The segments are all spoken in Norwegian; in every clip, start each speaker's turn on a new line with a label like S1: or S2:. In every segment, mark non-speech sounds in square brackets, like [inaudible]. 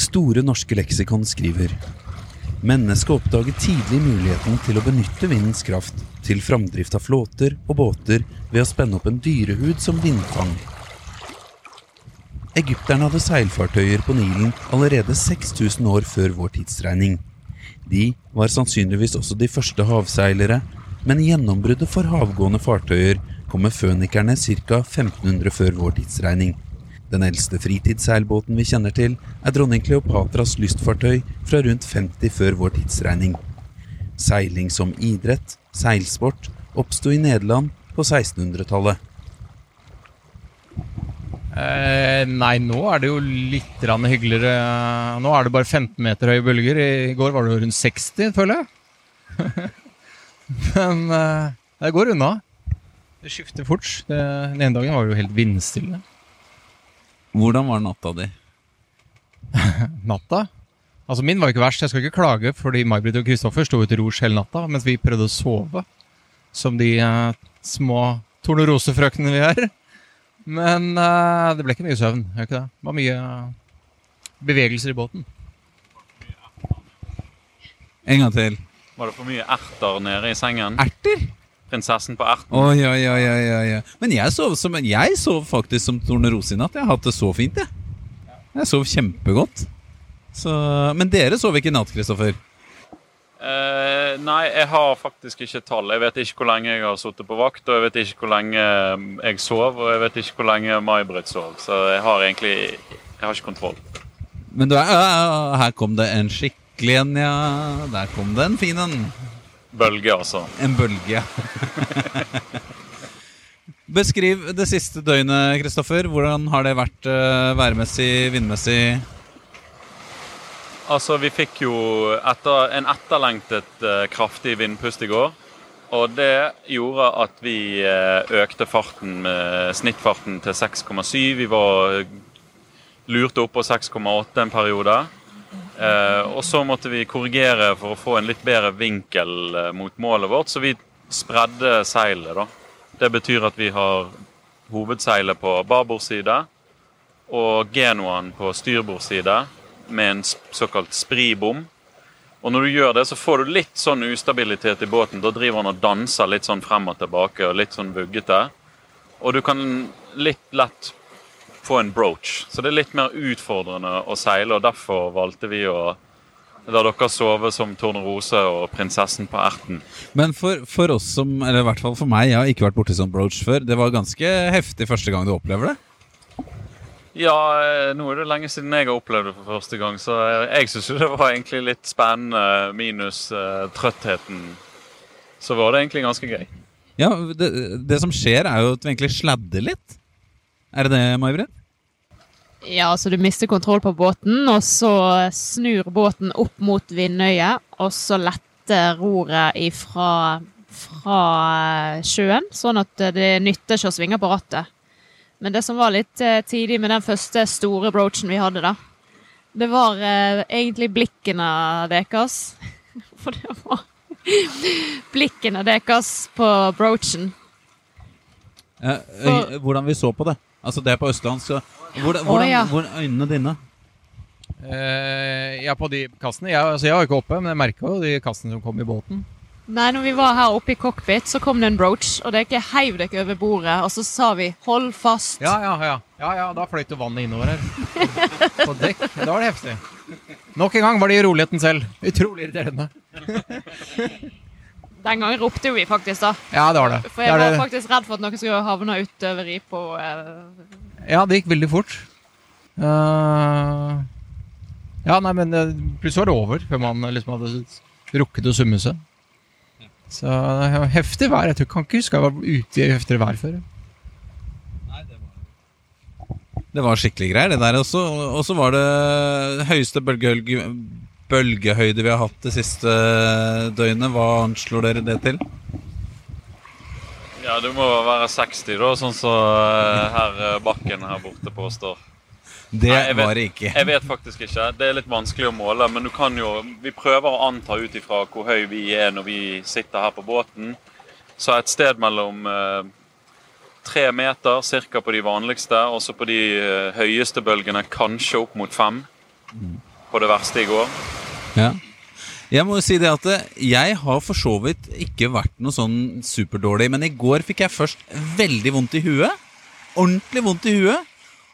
S1: Store norske leksikon skriver Mennesket oppdaget tidlig muligheten til å benytte vindens kraft til framdrift av flåter og båter ved å spenne opp en dyrehud som vindfang. Egypterne hadde seilfartøyer på Nilen allerede 6000 år før vår tidsregning. De var sannsynligvis også de første havseilere, men gjennombruddet for havgående fartøyer kom med fønikerne ca. 1500 før vår tidsregning. Den eldste fritidsseilbåten vi kjenner til, er dronning Kleopatras lystfartøy fra rundt 50 før vår tidsregning. Seiling som idrett, seilsport, oppsto i Nederland på 1600-tallet.
S2: Eh, nei, nå er det jo litt hyggeligere. Nå er det bare 15 meter høye bølger. I går var det jo rundt 60, føler jeg. [laughs] Men eh, det går unna. Det skifter fort. Den ene dagen var det jo helt vindstille.
S1: Hvordan var natta di? [laughs]
S2: Natta? Altså Min var ikke verst. Jeg skal ikke klage, fordi May-Britt og Kristoffer sto ut i rouge hele natta mens vi prøvde å sove. Som de eh, små tornerosefrøknene vi er. Men eh, det ble ikke mye søvn. Det ikke det? Det var mye eh, bevegelser i båten.
S1: En gang til.
S3: Var det for mye erter nede i sengen?
S1: Erter?
S3: Prinsessen på erten?
S1: Oi, oi, oi, oi. Men jeg sov, som, jeg sov faktisk som tornerose i natt. Jeg har hatt det så fint, jeg. Jeg sov kjempegodt. Så, men dere sov ikke i natt, Kristoffer?
S3: Eh, nei, jeg har faktisk ikke tall. Jeg vet ikke hvor lenge jeg har sittet på vakt, og jeg vet ikke hvor lenge jeg sov, og jeg vet ikke hvor lenge May-Britt sov. Så jeg har egentlig Jeg har ikke kontroll.
S1: Men du er, ja, her kom det en skikkelig en, ja. Der kom det en fin en.
S3: Bølge, altså.
S1: En bølge. Beskriv det siste døgnet, Kristoffer. Hvordan har det vært uh, værmessig, vindmessig?
S3: Altså, vi fikk jo etter, en etterlengtet eh, kraftig vindpust i går. Og det gjorde at vi eh, økte farten med snittfarten til 6,7. Vi var lurte opp på 6,8 en periode. Eh, og så måtte vi korrigere for å få en litt bedre vinkel eh, mot målet vårt, så vi spredde seilet, da. Det betyr at vi har hovedseilet på babord side og genoaen på styrbord side med en såkalt spribom. Og når du gjør det, så får du litt sånn ustabilitet i båten. Da driver han og danser litt sånn frem og tilbake og litt sånn vuggete. Og du kan litt lett få en broach. Så det er litt mer utfordrende å seile, og derfor valgte vi å la dere sove som Tornerose og prinsessen på erten.
S1: Men for, for oss som, eller i hvert fall for meg, jeg har ikke vært borti sånn broach før. Det var ganske heftig første gang du opplever det.
S3: Ja, eh, nå er det lenge siden jeg har opplevd det for første gang, så jeg, jeg syns det var egentlig litt spennende, minus uh, trøttheten. Så var det egentlig ganske gøy.
S1: Ja, det, det som skjer, er jo at vi egentlig sladder litt. Er det det, May-Britt?
S4: Ja, så du mister kontroll på båten, og så snur båten opp mot vindøyet, og så letter roret ifra fra sjøen, sånn at det nytter ikke å svinge på rattet. Men det som var litt eh, tidlig med den første store broachen vi hadde, da, det var eh, egentlig blikkene deres. [laughs] For det var blikkene deres på broachen.
S1: Eh, eh, hvordan vi så på det. Altså, det er på Østland, Hvordan, Hvordan, oh,
S4: ja.
S1: hvordan øynene dine?
S2: Eh, ja, på de kassene. Jeg, altså, jeg var ikke oppe, men jeg merka jo de kassene som kom i båten.
S4: Nei, når vi var her oppe i cockpit, så kom det en broach, og dere heiv dere over bordet, og så sa vi 'hold fast'.
S2: Ja, ja, ja. ja, ja da fløyt jo vannet innover her. [laughs] På dekk. Da var det heftig. Nok en gang var det i roligheten selv. Utrolig irriterende. [laughs]
S4: Den gangen ropte jo vi faktisk, da.
S2: Ja, det var det.
S4: For
S2: det,
S4: jeg
S2: er
S4: var
S2: det.
S4: faktisk redd for at noen skulle havne utover i på eh,
S2: Ja, det gikk veldig fort. Uh... ja, nei, men eh, plutselig var det over før man liksom hadde rukket å summe seg. Så det heftig vær. Jeg tror, kan ikke huske jeg var ute i heftigere vær før.
S1: Det var skikkelig greier, det der. også. og så var det høyeste bølgehølge, bølgehøyde vi har hatt det siste døgnet. Hva anslår dere det til?
S3: Ja, det må være 60, da, sånn som så her Bakken her borte påstår.
S1: Det
S3: Nei, vet-
S1: var det ikke.
S3: Jeg vet faktisk ikke. Det er litt vanskelig å måle, men du kan jo Vi prøver å anta ut ifra hvor høy vi er når vi sitter her på båten. Så et sted mellom eh, tre meter ca. på de vanligste, og så på de eh, høyeste bølgene kanskje opp mot fem. på det verste i går.
S1: Ja. Jeg må jo si det at eh, jeg har for så vidt ikke vært noe sånn superdårlig, men i går fikk jeg først veldig vondt i huet. Ordentlig vondt i huet.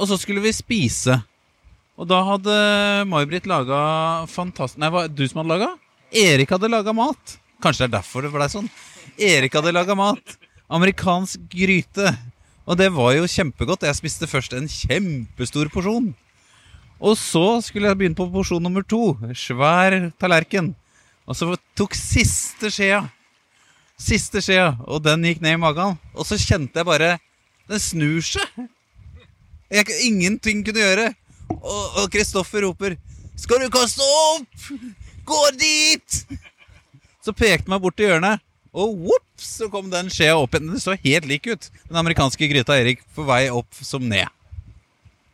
S1: Og så skulle vi spise. Og da hadde May-Britt laga fantastisk Nei, hva du som hadde laga? Erik hadde laga mat. Kanskje det er derfor det blei sånn. Erik hadde laga mat. Amerikansk gryte. Og det var jo kjempegodt. Jeg spiste først en kjempestor porsjon. Og så skulle jeg begynne på porsjon nummer to. Svær tallerken. Og så tok siste skjea. Siste skjea, og den gikk ned i magen. Og så kjente jeg bare Den snur seg. Jeg, ingenting kunne gjøre. Og Kristoffer roper 'Skal du kaste opp? Gå dit!' Så pekte han meg bort til hjørnet, og whoops, så kom den skjea opp igjen. Det så helt lik ut. Den amerikanske gryta Erik på vei opp som ned.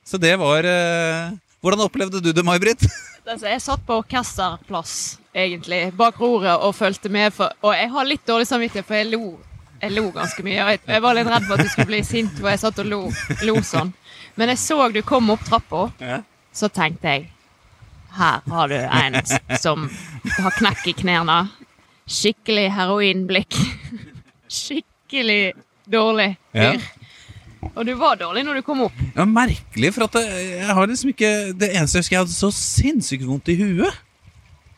S1: Så det var eh, Hvordan opplevde du det, May-Britt? [laughs]
S4: Altså, jeg satt på orkesterplass, egentlig, bak roret og fulgte med. For, og jeg har litt dårlig samvittighet, for jeg lo, jeg lo ganske mye. Jeg, jeg var litt redd for at du skulle bli sint, for jeg satt og lo, lo sånn. Men jeg så du kom opp trappa,
S1: Ja.
S4: så tenkte jeg Her har du en som har knekk i knærne. Skikkelig heroinblikk. [laughs] Skikkelig dårlig
S1: Ja.
S4: Og du var dårlig når du kom opp.
S1: Var merkelig, for at jeg, jeg har liksom ikke Det eneste jeg husker, jeg hadde så sinnssykt vondt i huet.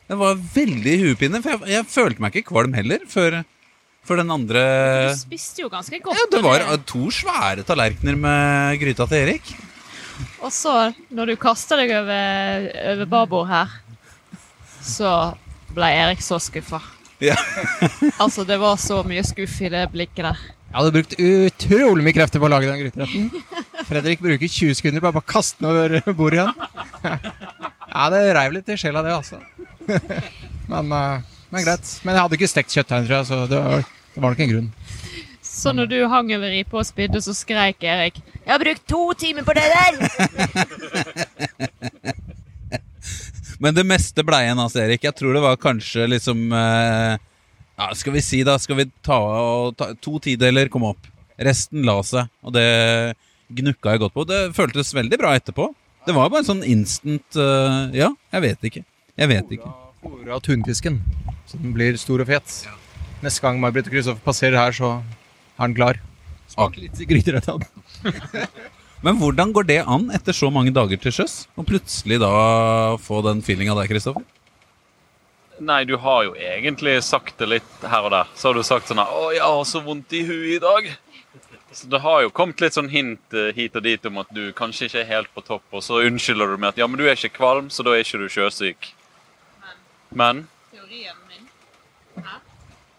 S1: Det var veldig hodepine, for jeg, jeg følte meg ikke kvalm heller før, før den andre
S4: Du spiste jo ganske godt.
S1: Ja, det var det. to svære tallerkener med gryta til Erik.
S4: Og så, når du kasta deg over, over babord her, så ble Erik så skuffa.
S1: Ja.
S4: Altså, det var så mye skuff i det blikket der.
S2: Jeg hadde brukt utrolig mye krefter på å lage den gryteretten. Fredrik bruker 20 sekunder på å bare kaste den over bordet igjen. Ja, det reiv litt i sjela, det, altså. Men, eh, men greit. Men jeg hadde ikke stekt kjøttdeig, tror jeg, så det var, det var nok en grunn.
S4: Så når du hang over ripa og spydde, så skreik Erik 'Jeg har brukt to timer på det der!'
S1: Men det meste blei igjen, altså, Erik. Jeg tror det var kanskje liksom eh, Ja, skal vi si, da. Skal vi ta, ta To tideler kom opp. Resten la seg, og det gnukka jeg godt på. Det føltes veldig bra etterpå. Det var bare en sånn instant uh, Ja, jeg vet ikke. Jeg vet ikke.
S2: Fôre av tunfisken, så den blir stor og fet. Neste gang May-Britt og Kristoffer passerer her, så er den klar. Smak litt gryterett av den. [laughs]
S1: Men hvordan går det an etter så mange dager til sjøs? Og plutselig da få den feelinga der, Kristoffer?
S3: Nei, du har jo egentlig sagt det litt her og der. Så har du sagt sånn her, 'Å, jeg har så vondt i huet i dag'. Så det har jo kommet litt sånn hint eh, hit og dit om at du kanskje ikke er helt på topp, og så unnskylder du med at 'ja, men du er ikke kvalm, så da er ikke du sjøsyk'. Men
S4: Teorien min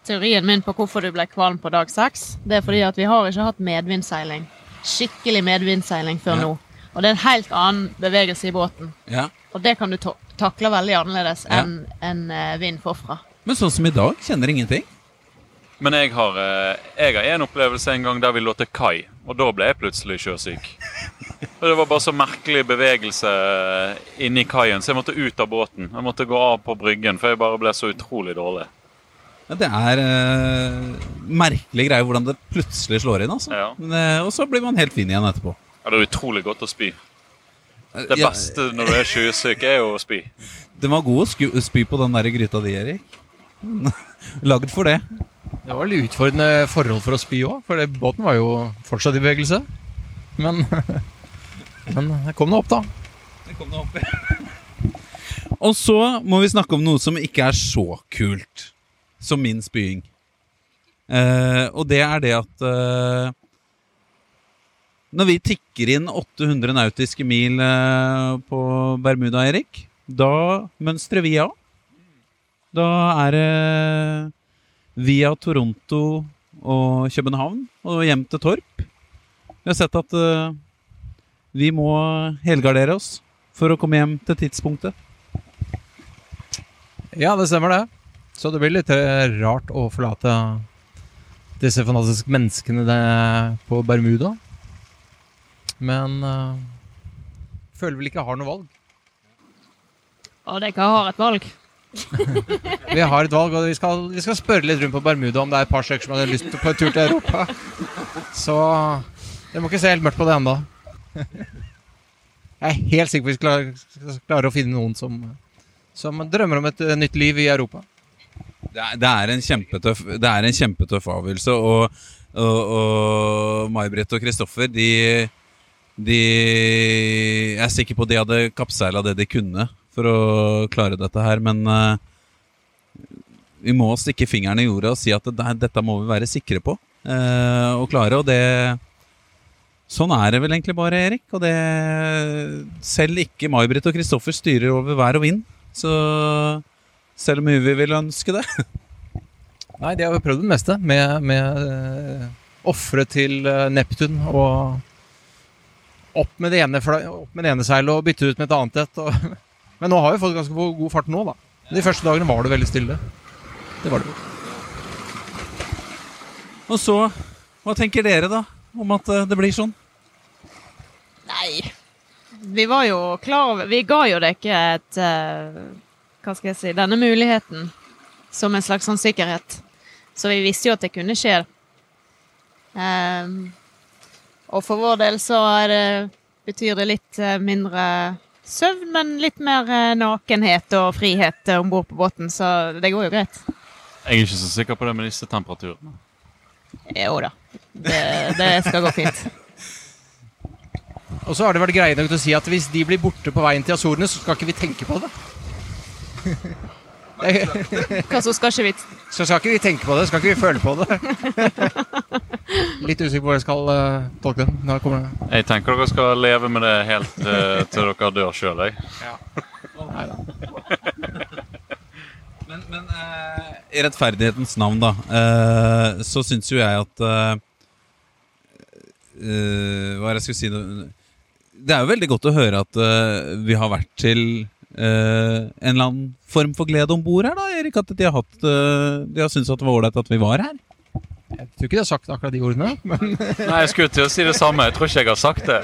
S4: Teorien min på hvorfor du ble kvalm på dag seks, det er fordi at vi har ikke hatt medvindseiling. Skikkelig medvindseiling før
S1: Ja.
S4: nå. Og det er en helt annen bevegelse i båten.
S1: Ja.
S4: Og det kan du ta takle veldig annerledes
S1: Ja.
S4: enn en, eh, vind forfra.
S1: Men sånn som i dag, kjenner ingenting.
S3: Men jeg har, eh, jeg har en opplevelse en gang der vi lå til kai, og da ble jeg plutselig sjøsyk. Og Det var bare så merkelig bevegelse inni kaien, så jeg måtte ut av båten. Jeg måtte gå av på bryggen, for jeg bare ble så utrolig dårlig.
S1: Ja, det er uh, merkelig greie hvordan det plutselig slår inn. altså.
S3: Ja.
S1: Men, uh, og så blir man helt fin igjen etterpå.
S3: Ja, det er utrolig godt å spy. Det
S1: Ja,
S3: beste når du er sjøsyk, er jo å spy.
S1: Den var god å sku, spy på den der gryta di, Erik. [laughs] Lagd for det.
S2: Det var litt utfordrende forhold for å spy òg, for det, båten var jo fortsatt i bevegelse. Men, [laughs] men det kom nå opp, da.
S1: Og så må vi snakke om noe som ikke er så kult som min spying. Eh, og det er det at eh, Når vi tikker inn 800 nautiske mil eh, på Bermuda, Erik, da mønstrer vi av. Da er det via Toronto og København og hjem til Torp. Vi har sett at eh, vi må helgardere oss for å komme hjem til tidspunktet.
S2: Ja, det stemmer det. Så det blir litt eh, rart å forlate disse fantastiske menneskene på Bermuda. Men uh, føler vel ikke har noe valg.
S4: Og dere har et valg. [laughs]
S2: Vi har et valg, og vi skal, vi skal spørre litt rundt på Bermuda om det er et par stykker som hadde lyst til på en tur til Europa. Så dere må ikke se helt mørkt på det ennå. Jeg er helt sikker på at vi skal klare, skal klare å finne noen som, som drømmer om et eh, nytt liv i Europa.
S1: Det er, det er en kjempetøff Det er en kjempetøff avgjørelse, og, og, og May-Britt og Kristoffer, de, de Jeg er sikker på de hadde kappseila det de kunne for å klare dette her, men eh, vi må stikke fingeren i jorda og si at det, dette må vi være sikre på eh, og klare, og det Sånn er det vel egentlig bare, Erik. Og det Selv ikke May-Britt og Kristoffer styrer over vær og vind. Så selv om vi vil ønske det [laughs]
S2: Nei, de har jo prøvd det meste med, med uh, ofre til eh, Neptun og opp med det ene, fla- opp med det ene seilet og bytte ut med et annet et. Og, [laughs] men nå har vi fått ganske god fart nå, da. De første dagene var det veldig stille. Det var det.
S1: Og så Hva tenker dere, da? Om at eh, det blir sånn?
S4: Nei. Vi var jo klar over Vi ga jo det ikke et eh, Hva skal jeg si Denne muligheten som en slags sånn sikkerhet. Så vi visste jo at det kunne skje. Ehm, og for vår del så er det, betyr det litt eh, mindre søvn, men litt mer eh, nakenhet og frihet om bord på båten, så det går jo greit.
S3: Jeg er ikke så sikker på det med disse temperaturene.
S4: Jo da. Det, det skal gå fint.
S2: Og så har det vært greie nok til å si at hvis de blir borte på veien til Azorene, så skal ikke vi tenke på det.
S4: Hva så skal ikke vi
S2: Så skal ikke vi tenke på det, skal ikke vi føle på det. Litt usikker på hvor jeg skal uh, tolke den. Nå kommer det.
S3: Jeg tenker dere skal leve med det helt uh, til dere dør sjøl.
S2: Neida.
S1: Men, men uh, i rettferdighetens navn, da, eh, så syns jo jeg at Hva er det jeg skulle si? Det er jo veldig godt å høre at vi har vært til en eller annen form for glede om bord her, da, Erik. At de har, hatt, eh, de har syntes at det var ålreit at vi var her.
S2: Jeg tror ikke de har sagt akkurat de ordene. Men
S3: Nei, jeg skulle til å si det samme. Jeg tror ikke jeg har sagt det.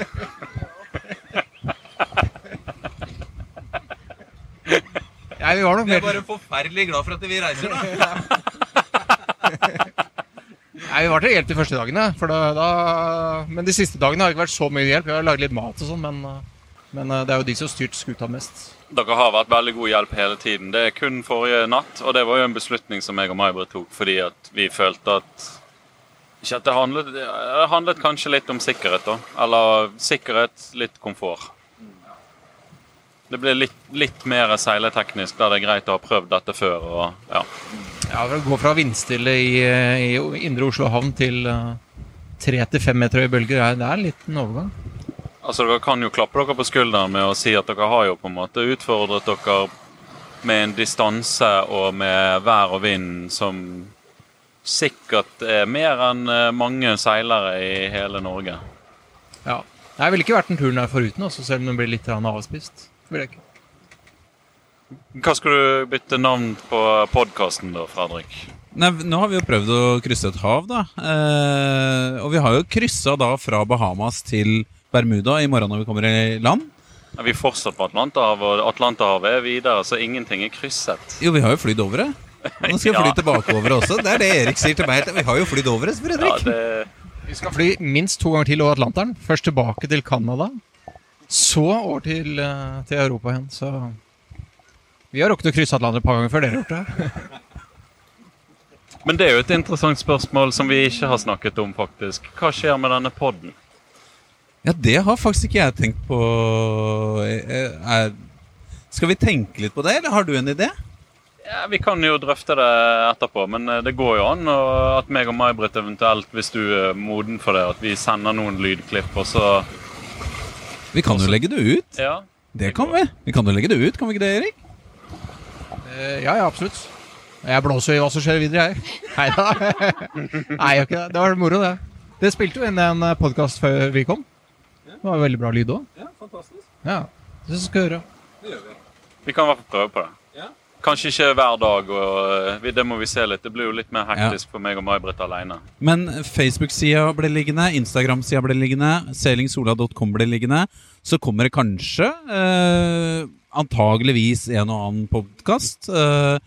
S2: Nei, vi var nok mer
S1: forferdelig glad for at vi reiser, da.
S2: Nei, vi var til hjelp de første dagene. For da, da, men de siste dagene har det ikke vært så mye hjelp. Vi har laget litt mat og sånn, men, uh, men uh, det er jo de som har styrt skuta mest.
S3: Dere har vært veldig god hjelp hele tiden. Det er kun forrige natt, og det var jo en beslutning som jeg og May-Britt tok fordi at vi følte at ikke at det handlet, det handlet kanskje litt om sikkerhet, da. Eller sikkerhet, litt komfort. Det blir litt, litt mer seileteknisk, der det er greit å ha prøvd dette før. og ja.
S2: Ja, Å gå fra vindstille i, uh, i indre Oslo havn til uh, tre til fem meter høye bølger, er- det er en liten overgang.
S3: Altså, Dere kan jo klappe dere på skulderen med å si at dere har jo på en måte utfordret dere med en distanse og med vær og vind som sikkert er mer enn eh, mange seilere i hele Norge.
S2: Ja. Jeg ville ikke vært den turen der foruten, også, selv om den blir litt avspist. Vil jeg ikke.
S3: Hva skal du bytte navn på podkasten da, Fredrik?
S1: Nei, nå har vi jo prøvd å krysse et hav, da. Eh, og vi har jo kryssa da fra Bahamas til Bermuda i morgen når vi kommer i land.
S3: Er vi fortsatt på Atlanterhavet, og Atlanterhavet er videre, så ingenting er krysset.
S1: Jo, vi har jo flydd over det. [laughs] Nå skal vi fly
S3: Ja.
S1: tilbake over det også. Det er det Erik sier til meg. Vi har jo flydd over det,
S3: Ja,
S1: Fredrik.
S3: det,
S2: Vi skal fly minst to ganger til over Atlanteren. Først tilbake til Canada, så over til, eh, til Europa igjen. Så vi har rukket å krysse Atlanteren et par ganger før dere har gjort det.
S3: men det er jo et interessant spørsmål som vi ikke har snakket om, faktisk. Hva skjer med denne podden?
S1: Ja, det har faktisk ikke jeg tenkt på. Eh, Er, skal vi tenke litt på det, eller har du en idé?
S3: Ja, Vi kan jo drøfte det etterpå, men eh, det går jo an og at meg og May-Britt eventuelt, hvis du er moden for det, at vi sender noen lydklipp, og så
S1: Vi kan jo legge det ut.
S3: Ja.
S1: Det kan vi. Vi kan jo legge det ut, kan vi ikke det, Erik?
S2: Eh, Ja, ja, absolutt. Jeg blåser i hva som skjer videre, jeg. Nei da. Nei, jeg gjør ikke det. Det var moro, det. Det spilte jo inn en podkast før vi kom. Det var veldig bra lyd òg.
S1: Ja, fantastisk.
S2: Ja. Det skal vi høre.
S3: Det gjør Vi Vi kan i hvert fall prøve på det.
S1: Ja.
S3: Kanskje ikke hver dag, og eh, det må vi se litt. Det blir jo litt mer hektisk for meg og May-Britt alene.
S1: Men Facebook-sida ble liggende, Instagram-sida ble liggende, selingsola.com ble liggende. Så kommer det kanskje, eh, antageligvis en og annen podkast. Eh,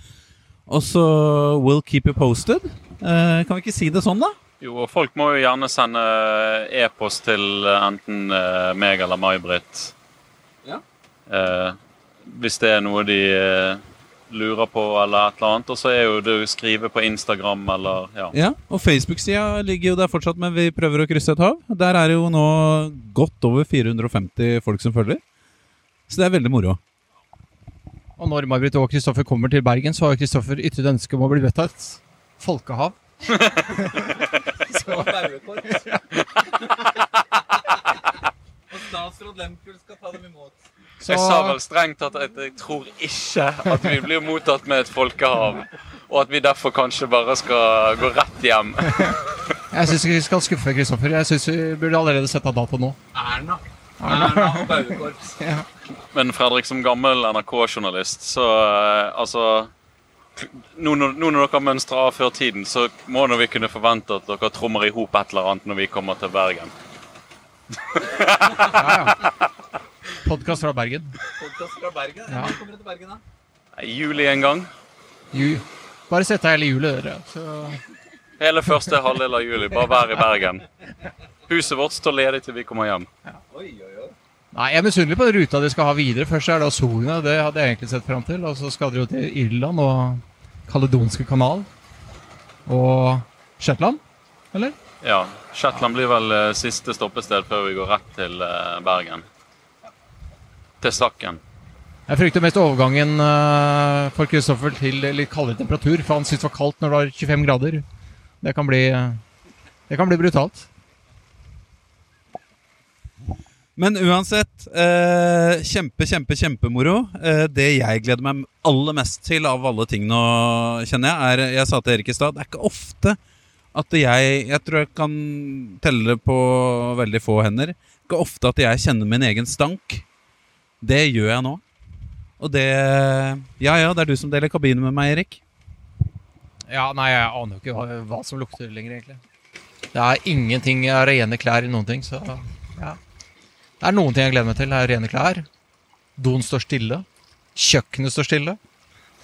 S1: og så We'll keep you posted. Eh, kan vi ikke si det sånn, da?
S3: Jo, og folk må jo gjerne sende e-post til eh, enten eh, meg eller May-Britt eh, hvis det er noe de eh, lurer på eller et eller annet. Og så er jo det å skrive på Instagram eller ja.
S1: Ja, og Facebook-sida ligger jo der fortsatt, men vi prøver å krysse et hav. Der er det jo nå godt over 450 folk som følger. Så det er veldig moro.
S2: Og når May-Britt og Kristoffer kommer til Bergen, så har Kristoffer ytret ønske om å bli bedt av et folkehav. [laughs] Så,
S3: Jeg sa vel strengt at jeg, jeg tror ikke at vi blir mottatt med et folkehav. Og at vi derfor kanskje bare skal gå rett hjem. [laughs]
S2: jeg syns vi skal skuffe Kristoffer. Jeg syns vi burde allerede sette av dato nå.
S1: Erna. Erna og Bauekorps. [laughs]
S2: Ja.
S3: Men Fredrik, som gammel NRK-journalist, så eh, altså nå når, nå når dere mønstrer av før tiden, så må nå vi kunne forvente at dere trommer i hop et eller annet når vi kommer til Bergen.
S2: Ja, ja. Podkast fra Bergen.
S1: Podcast fra Bergen.
S2: Ja.
S1: Når kommer du til Bergen, da?
S3: Nei, juli en gang.
S2: Ju. Bare sett deg hele julet, dere. Så
S3: Hele første halvdel av juli. Bare vær i Bergen. Huset vårt står ledig til vi kommer hjem.
S1: Oi, oi, oi.
S2: Nei, Jeg er misunnelig på den ruta de skal ha videre. Først er det Azorene, det hadde jeg egentlig sett fram til. Og så skal de jo til Irland og Kaledonske kanal. Og Shetland, eller?
S3: Ja, Shetland blir vel eh, siste stoppested før vi går rett til eh, Bergen. Til Stakken.
S2: Jeg frykter mest overgangen eh, for Kristoffer til litt kaldere temperatur. For han syntes det var kaldt når det var 25 grader. Det kan bli, eh, det kan bli brutalt.
S1: Men uansett, eh, kjempe, kjempe, kjempemoro. Eh, det jeg gleder meg aller mest til av alle ting nå, kjenner jeg, er Jeg sa til Erik i stad, det er ikke ofte at jeg Jeg tror jeg kan telle på veldig få hender. Ikke ofte at jeg kjenner min egen stank. Det gjør jeg nå. Og det Ja ja, det er du som deler kabine med meg, Erik.
S2: Ja, nei, jeg aner jo ikke hva, hva som lukter lenger, egentlig. Det er ingenting av rene klær i noen ting, så ja. Det er noen ting jeg gleder meg til. Det er rene klær. Doen står stille. Kjøkkenet står stille.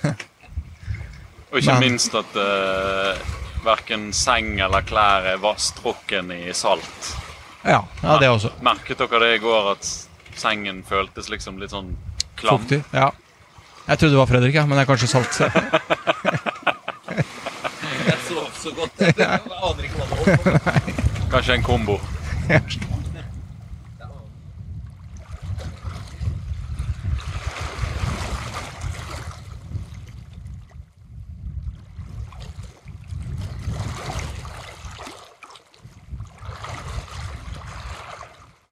S2: [laughs]
S3: Og ikke
S2: Men-
S3: minst at uh, verken seng eller klær er vasstrukken i salt.
S2: Ja, ja det også.
S3: Merket dere det i går, at sengen føltes liksom litt sånn klam?
S2: Fuktig. Ja. Jeg trodde det var Fredrik, ja, men det er kanskje salt. [laughs]
S1: Jeg sov så godt. Jeg aner ikke hva det var.
S3: Kanskje en kombo.